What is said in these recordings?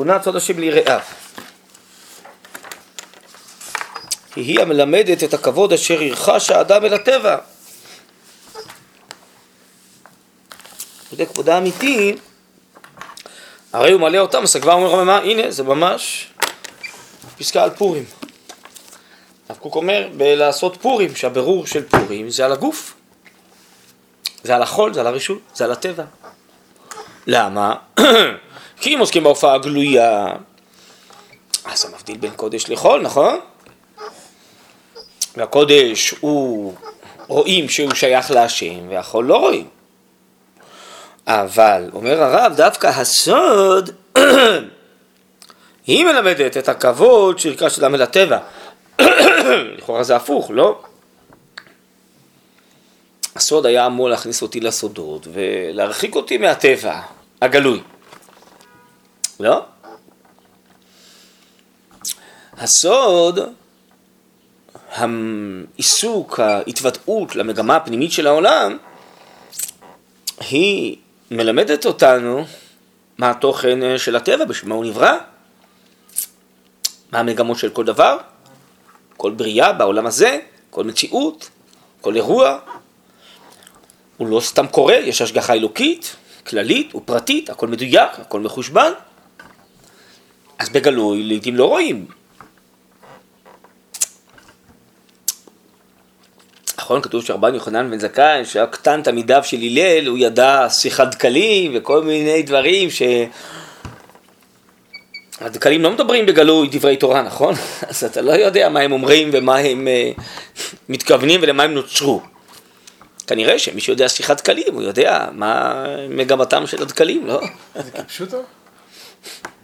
תכונת סוד השם ליראיו. היא המלמדת את הכבוד אשר ירחש האדם אל הטבע. זה כבודה אמיתי, הרי הוא מלא אותם, אז כבר אומר מה, הנה, זה ממש פסקה על פורים. הרב קוק אומר בלעשות פורים, שהבירור של פורים זה על הגוף, זה על החול, זה על הרשות, זה על הטבע. למה? כי אם עוסקים בהופעה הגלויה, אז זה מבדיל בין קודש לחול, נכון? והקודש הוא, רואים שהוא שייך להשם, והחול לא רואים. אבל, אומר הרב, דווקא הסוד, היא מלמדת את הכבוד שירכש אדם אל הטבע. לכאורה זה הפוך, לא? הסוד היה אמור להכניס אותי לסודות ולהרחיק אותי מהטבע הגלוי. לא? הסוד, העיסוק, ההתוודעות למגמה הפנימית של העולם, היא מלמדת אותנו מה התוכן של הטבע, בשביל מה הוא נברא, מה המגמות של כל דבר, כל בריאה בעולם הזה, כל מציאות, כל אירוע. הוא לא סתם קורה, יש השגחה אלוקית, כללית ופרטית, הכל מדויק, הכל מחושבן. אז בגלוי לעיתים לא רואים. נכון, כתוב שרבן יוחנן בן זכאי, שהיה קטן תלמידיו של הלל, הוא ידע שיחת דקלים וכל מיני דברים ש... הדקלים לא מדברים בגלוי דברי תורה, נכון? אז אתה לא יודע מה הם אומרים ומה הם uh, מתכוונים ולמה הם נוצרו. כנראה שמי שיודע שיחת דקלים, הוא יודע מה מגמתם של הדקלים, לא? זה כפשוטו?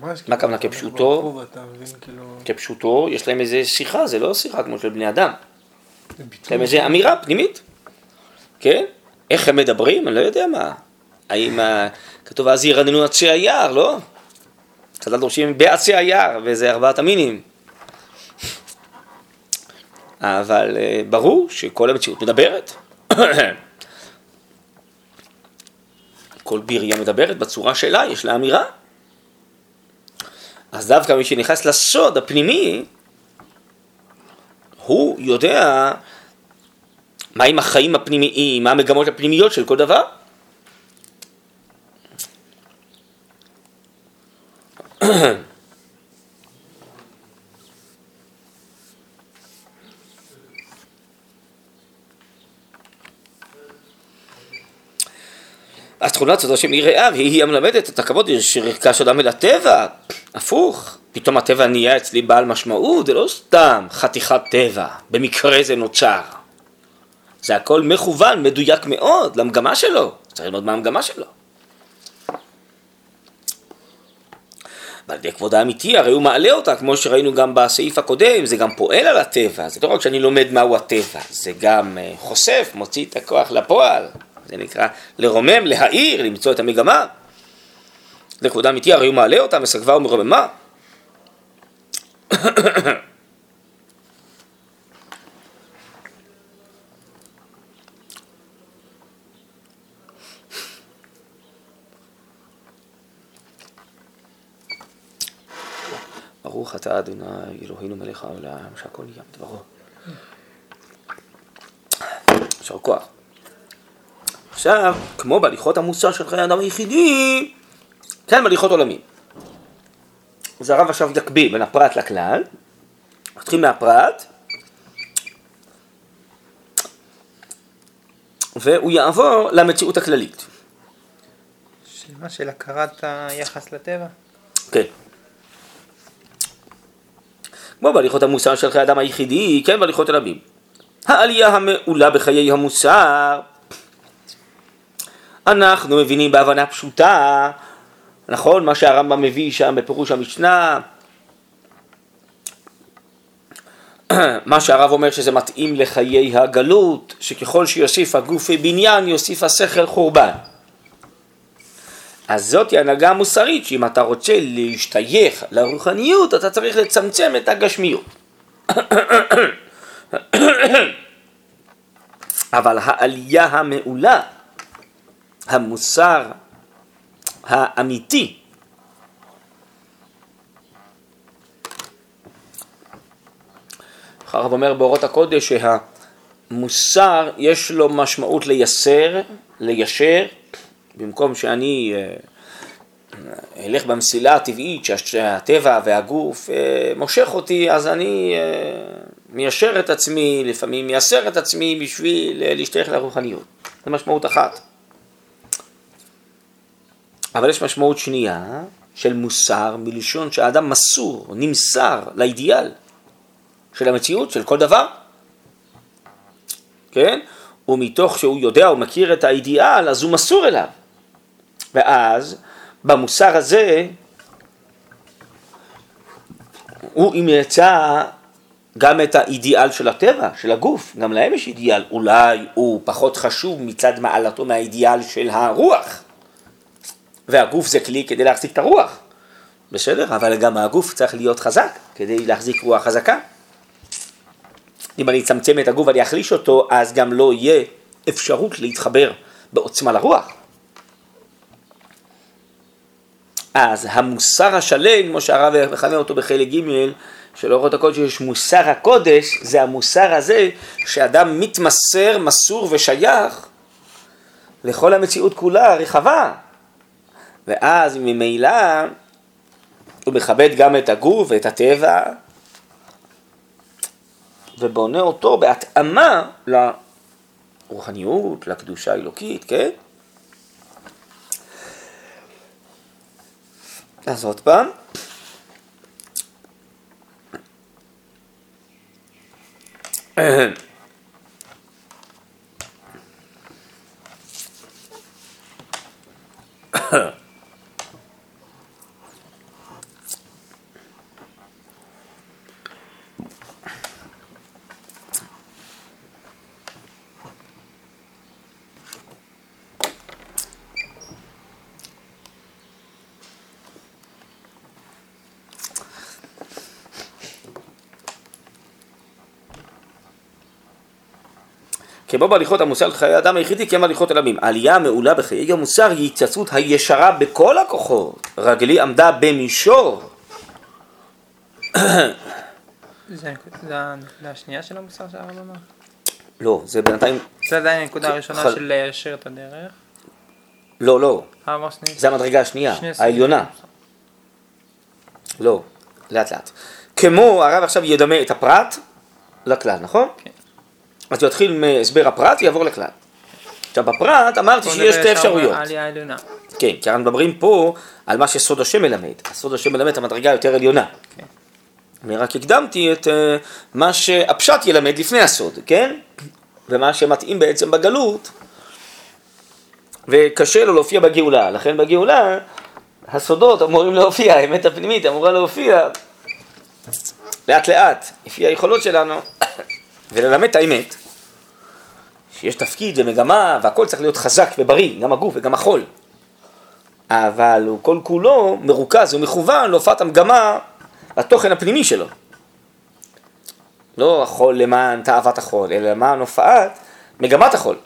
מה הכוונה כפשוטו? כאילו- כפשוטו, יש להם איזה שיחה, זה לא שיחה כמו של בני אדם. יש להם איזה אמירה פנימית, כן? איך הם מדברים? אני לא יודע מה. האם כתוב אז ירננו עצי היער, לא? חז"ל דורשים בעצי היער, וזה ארבעת המינים. אבל אה, ברור שכל המציאות מדברת. כל בירייה מדברת בצורה שלה, יש לה אמירה. דווקא מי שנכנס לסוד הפנימי, הוא יודע מהם החיים הפנימיים, מה המגמות הפנימיות של כל דבר. אז סודו של יראיו היא המלמדת את הכבוד שרכש אדם אל הטבע, הפוך, פתאום הטבע נהיה אצלי בעל משמעות, זה לא סתם חתיכת טבע, במקרה זה נוצר. זה הכל מכוון, מדויק מאוד, למגמה שלו, צריך ללמוד מה המגמה שלו. ועל ידי כבוד האמיתי, הרי הוא מעלה אותה, כמו שראינו גם בסעיף הקודם, זה גם פועל על הטבע, זה לא רק שאני לומד מהו הטבע, זה גם אה, חושף, מוציא את הכוח לפועל, זה נקרא לרומם, להעיר, למצוא את המגמה. לכבוד האמיתי, הרי הוא מעלה אותה, מסגבה ומרוממה. ברוך אתה אדוני אלוהינו מלך העולם שהכל נהיה מדברו. יישר כוח. עכשיו, כמו בהליכות המוסר של חיי האדם היחידי, כן בהליכות עולמים. אז הרב עכשיו יקביל בין הפרט לכלל, מתחיל מהפרט, והוא יעבור למציאות הכללית. של מה? של הכרת היחס לטבע? כן. כמו בהליכות המוסר של חיי האדם היחידי, כן בהליכות עולמים. העלייה המעולה בחיי המוסר, אנחנו מבינים בהבנה פשוטה, נכון? מה שהרמב"ם מביא שם בפירוש המשנה, מה שהרב אומר שזה מתאים לחיי הגלות, שככל שיוסיף הגוף בניין, יוסיף השכל חורבן. אז זאת היא הנהגה המוסרית, שאם אתה רוצה להשתייך לרוחניות, אתה צריך לצמצם את הגשמיות. אבל העלייה המעולה, המוסר האמיתי הרב אומר באורות הקודש שהמוסר יש לו משמעות לייסר, ליישר, במקום שאני אה, אלך במסילה הטבעית שהטבע והגוף אה, מושך אותי, אז אני אה, מיישר את עצמי, לפעמים מייסר את עצמי בשביל להשתייך לרוחניות. זו משמעות אחת. אבל יש משמעות שנייה של מוסר מלשון שהאדם מסור, נמסר לאידיאל של המציאות, של כל דבר. כן? ומתוך שהוא יודע ומכיר את האידיאל, אז הוא מסור אליו. ואז במוסר הזה הוא יצא גם את האידיאל של הטבע, של הגוף, גם להם יש אידיאל, אולי הוא פחות חשוב מצד מעלתו מהאידיאל של הרוח. והגוף זה כלי כדי להחזיק את הרוח, בסדר? אבל גם הגוף צריך להיות חזק כדי להחזיק רוח חזקה. אם אני אצמצם את הגוף ואני אחליש אותו, אז גם לא יהיה אפשרות להתחבר בעוצמה לרוח. אז המוסר השלם, כמו שהרב מכנה אותו בחלק ג' של אורות הקודש, יש מוסר הקודש, זה המוסר הזה שאדם מתמסר, מסור ושייך לכל המציאות כולה הרחבה. ואז ממילא הוא מכבד גם את הגוף ואת הטבע, ובונה אותו בהתאמה לרוחניות, לקדושה האלוקית, כן? אז עוד פעם. כמו בהליכות המוסר לחיי האדם היחידי, כמו בהליכות עולמים. העלייה המעולה בחיי המוסר היא התייצבות הישרה בכל הכוחות. רגלי עמדה במישור. זה הנקודה השנייה של המוסר שהרב אמר? לא, זה בינתיים... זה עדיין הנקודה הראשונה של ליישר את הדרך. לא, לא. זה המדרגה השנייה. העליונה. לא, לאט לאט. כמו הרב עכשיו ידמה את הפרט לכלל, נכון? כן. אז הוא יתחיל מהסבר הפרט ויעבור לכלל. עכשיו בפרט אמרתי שיש שתי אפשרויות. כן, כי אנחנו מדברים פה על מה שסוד השם מלמד. הסוד השם מלמד את המדרגה היותר עליונה. כן. אני רק הקדמתי את אה, מה שהפשט ילמד לפני הסוד, כן? ומה שמתאים בעצם בגלות, וקשה לו להופיע בגאולה. לכן בגאולה הסודות אמורים להופיע, האמת הפנימית אמורה להופיע לאט לאט, לפי היכולות שלנו, וללמד את האמת. שיש תפקיד ומגמה והכל צריך להיות חזק ובריא, גם הגוף וגם החול. אבל הוא כל כולו מרוכז ומכוון להופעת המגמה לתוכן הפנימי שלו. לא החול למען תאוות החול, אלא למען הופעת מגמת החול.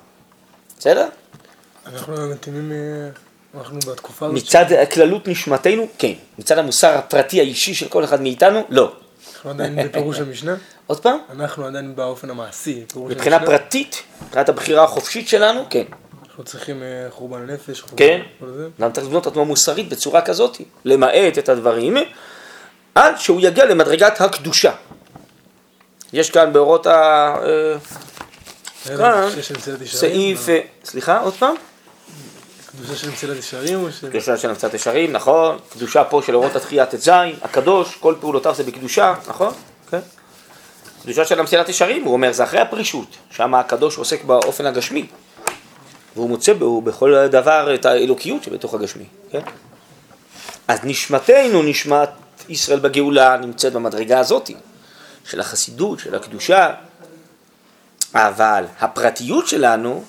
בסדר? אנחנו מתאימים, אנחנו בתקופה הזאת, מצד כללות נשמתנו, כן. מצד המוסר הפרטי האישי של כל אחד מאיתנו, לא. אנחנו עדיין בפירוש המשנה, עוד פעם? אנחנו עדיין באופן המעשי, מבחינה. פרטית, מבחינת הבחירה החופשית שלנו, כן. אנחנו צריכים אה, חורבן הנפש, חורבן כן. אדם צריך לבנות את עצמו מוסרית בצורה כזאת, למעט את הדברים, עד שהוא יגיע למדרגת הקדושה. יש כאן באורות ה... אה, ישרים, סעיף, אה, סליחה, עוד פעם? קדושה של מסילת ישרים או של... קדושה של נמצאת ישרים, נכון, קדושה פה של אורות התחייה ט"ז, הקדוש, כל פעולותיו זה בקדושה, נכון? כן. קדושה של המסילת ישרים, הוא אומר, זה אחרי הפרישות, שם הקדוש עוסק באופן הגשמי, והוא מוצא בו בכל דבר את האלוקיות שבתוך הגשמי, כן? אז נשמתנו, נשמת ישראל בגאולה, נמצאת במדרגה הזאת, של החסידות, של הקדושה, אבל הפרטיות שלנו,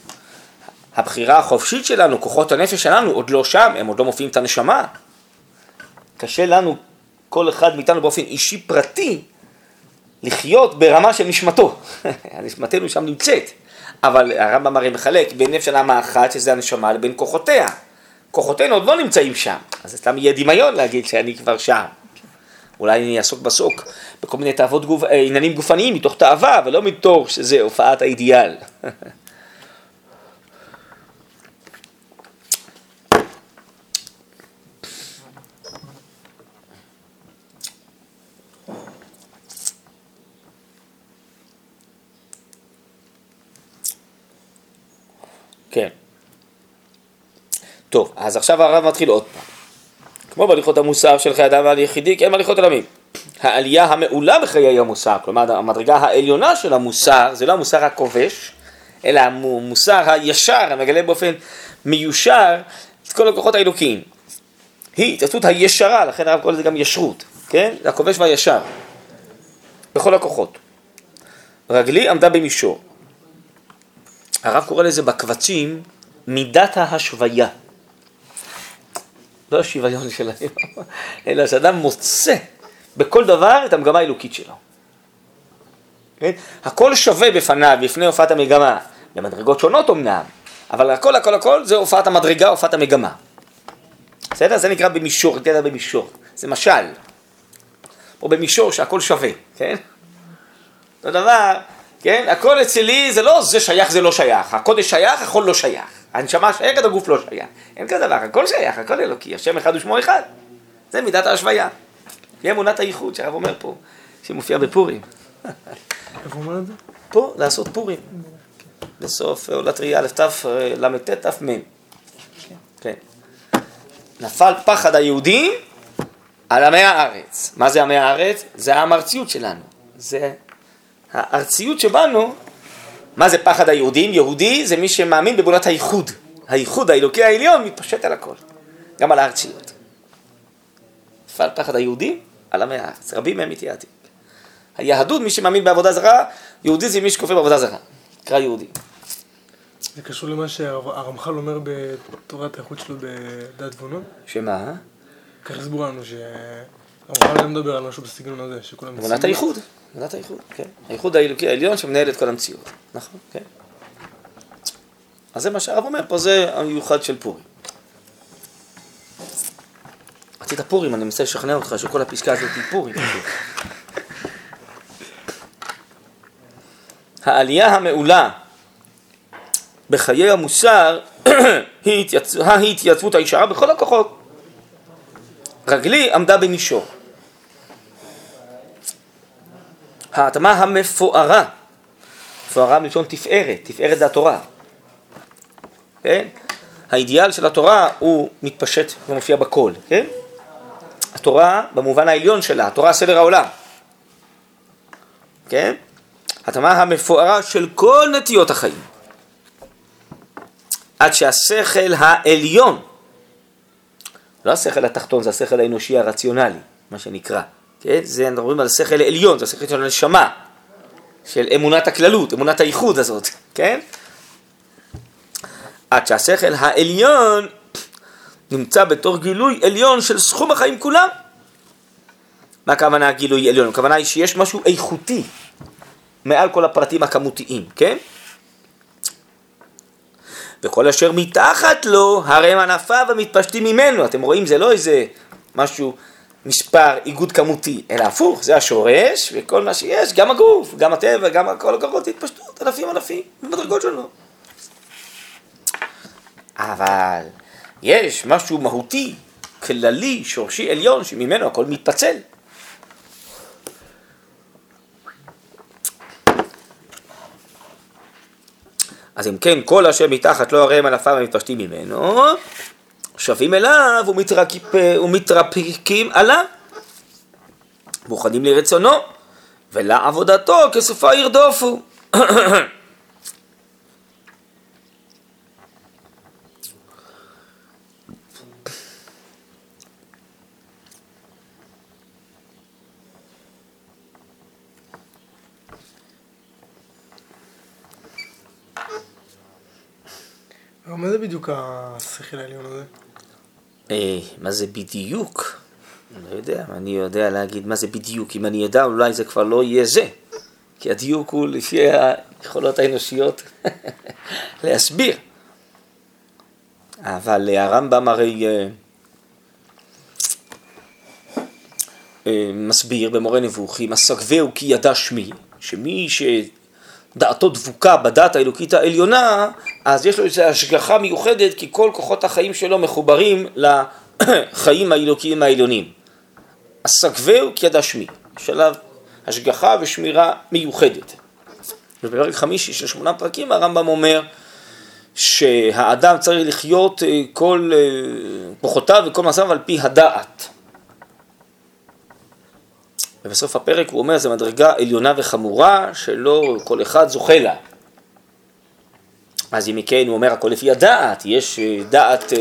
הבחירה החופשית שלנו, כוחות הנפש שלנו, עוד לא שם, הם עוד לא מופיעים את הנשמה. קשה לנו, כל אחד מאיתנו באופן אישי פרטי, לחיות ברמה של נשמתו. נשמתנו שם נמצאת. אבל הרמב"ם הרי מחלק בין נפש הנמה אחת, שזה הנשמה, לבין כוחותיה. כוחותינו עוד לא נמצאים שם, אז סתם יהיה דמיון להגיד שאני כבר שם. אולי אני אעסוק בסוק בכל מיני תאוות גוף, עניינים גופניים מתוך תאווה, ולא מתוך שזה הופעת האידיאל. כן. טוב, אז עכשיו הרב מתחיל עוד פעם. כמו בהליכות המוסר של חיי אדם ועל יחידי, כן בהליכות עולמים. העלייה המעולה בחיי המוסר, כלומר המדרגה העליונה של המוסר, זה לא המוסר הכובש, אלא המוסר הישר, המגלה באופן מיושר את כל הכוחות האלוקיים. היא התעצות הישרה, לכן הרב קורא לזה גם ישרות, כן? זה הכובש והישר, בכל הכוחות. רגלי עמדה במישור. הרב קורא לזה בקבצים מידת ההשוויה. לא השוויון של היום, אלא שאדם מוצא בכל דבר את המגמה האלוקית שלו. כן? הכל שווה בפניו, בפני הופעת המגמה, במדרגות שונות אמנם, אבל הכל הכל הכל זה הופעת המדרגה, הופעת המגמה. בסדר? זה נקרא במישור, נקרא במישור. זה משל. או במישור שהכל שווה, כן? אותו דבר, כן? הכל אצלי זה לא זה שייך, זה לא שייך. הקודש שייך, החול לא שייך. הנשמה שייכת, הגוף לא שייך. אין כזה דבר, הכל שייך, הכל אלוקי, השם אחד ושמו אחד. זה מידת ההשוויה. היא אמונת הייחוד שהרב אומר פה, שמופיע בפורים. איפה אומר את זה? פה, לעשות פורים. בסוף עולת ראייה א' ת' ל"ט ת' מ'. כן. נפל פחד היהודים על עמי הארץ. מה זה עמי הארץ? זה האמרציות שלנו. זה הארציות שבנו. מה זה פחד היהודים? יהודי זה מי שמאמין בבונת הייחוד. הייחוד האלוקי העליון מתפשט על הכל, גם על הארציות. נפל פחד היהודים על עמי הארץ. רבים מהם מתייעדים. היהדות, מי שמאמין בעבודה זרה, יהודי זה מי שכופר בעבודה זרה. נקרא יהודי. זה קשור למה שהרמח"ל אומר בתורת האיכות שלו בדעת תבונות? שמה? כך הסברו לנו שהרמח"ל היה מדבר על משהו בסגנון הזה, שכולם... אמונת הייחוד, אמונת הייחוד, כן. הייחוד האלוקי העליון שמנהל את כל המציאות, נכון, כן. אז זה מה שהרב אומר פה, זה המיוחד של פורים. רצית פורים, אני מנסה לשכנע אותך שכל הפסקה הזאת היא פורים. העלייה המעולה בחיי המוסר היא התייצ... ההתייצבות הישרה בכל הכוחות. רגלי עמדה במישור. ההתאמה המפוארה, מפוארה מלשון תפארת, תפארת זה התורה. כן? האידיאל של התורה הוא מתפשט ומופיע בכל, כן? התורה במובן העליון שלה, התורה סדר העולם. כן? התאמה המפוארה של כל נטיות החיים. עד שהשכל העליון, לא השכל התחתון, זה השכל האנושי הרציונלי, מה שנקרא, כן? זה, אנחנו מדברים על שכל עליון, זה השכל של הנשמה, של אמונת הכללות, אמונת הייחוד הזאת, כן? עד שהשכל העליון נמצא בתור גילוי עליון של סכום החיים כולם. מה הכוונה גילוי עליון? הכוונה היא שיש משהו איכותי מעל כל הפרטים הכמותיים, כן? וכל אשר מתחת לו, הרי הם ענפיו המתפשטים ממנו. אתם רואים, זה לא איזה משהו, מספר, איגוד כמותי, אלא הפוך, זה השורש, וכל מה שיש, גם הגוף, גם הטבע, גם כל הכוחות התפשטות, ענפים ענפים, במדרגות שונות. אבל יש משהו מהותי, כללי, שורשי עליון, שממנו הכל מתפצל. אז אם כן, כל אשר מתחת לא הרי הם ענפיו המתפשטים ממנו, שווים אליו ומתרפ... ומתרפקים עליו, מוכנים לרצונו, ולעבודתו כסופה ירדופו. מה זה בדיוק השכל העליון הזה? אה, מה זה בדיוק? אני לא יודע, אני יודע להגיד מה זה בדיוק. אם אני אדע, אולי זה כבר לא יהיה זה. כי הדיוק הוא לפי היכולות האנושיות להסביר. אבל הרמב"ם הרי... אה, אה, מסביר במורה נבוכים, הסגבהו כי ידע שמי, שמי שדעתו דבוקה בדת האלוקית העליונה, אז יש לו איזו השגחה מיוחדת, כי כל כוחות החיים שלו מחוברים לחיים האלוקיים העליונים. הסגבהו כי ידע שמי, יש עליו השגחה ושמירה מיוחדת. ובפרק חמישי של שמונה פרקים הרמב"ם אומר שהאדם צריך לחיות אה, כל אה, כוחותיו וכל מעשיו על פי הדעת. ובסוף הפרק הוא אומר, זו מדרגה עליונה וחמורה שלא כל אחד זוכה לה. אז אם כן, הוא אומר, הכל לפי הדעת, יש אה, דעת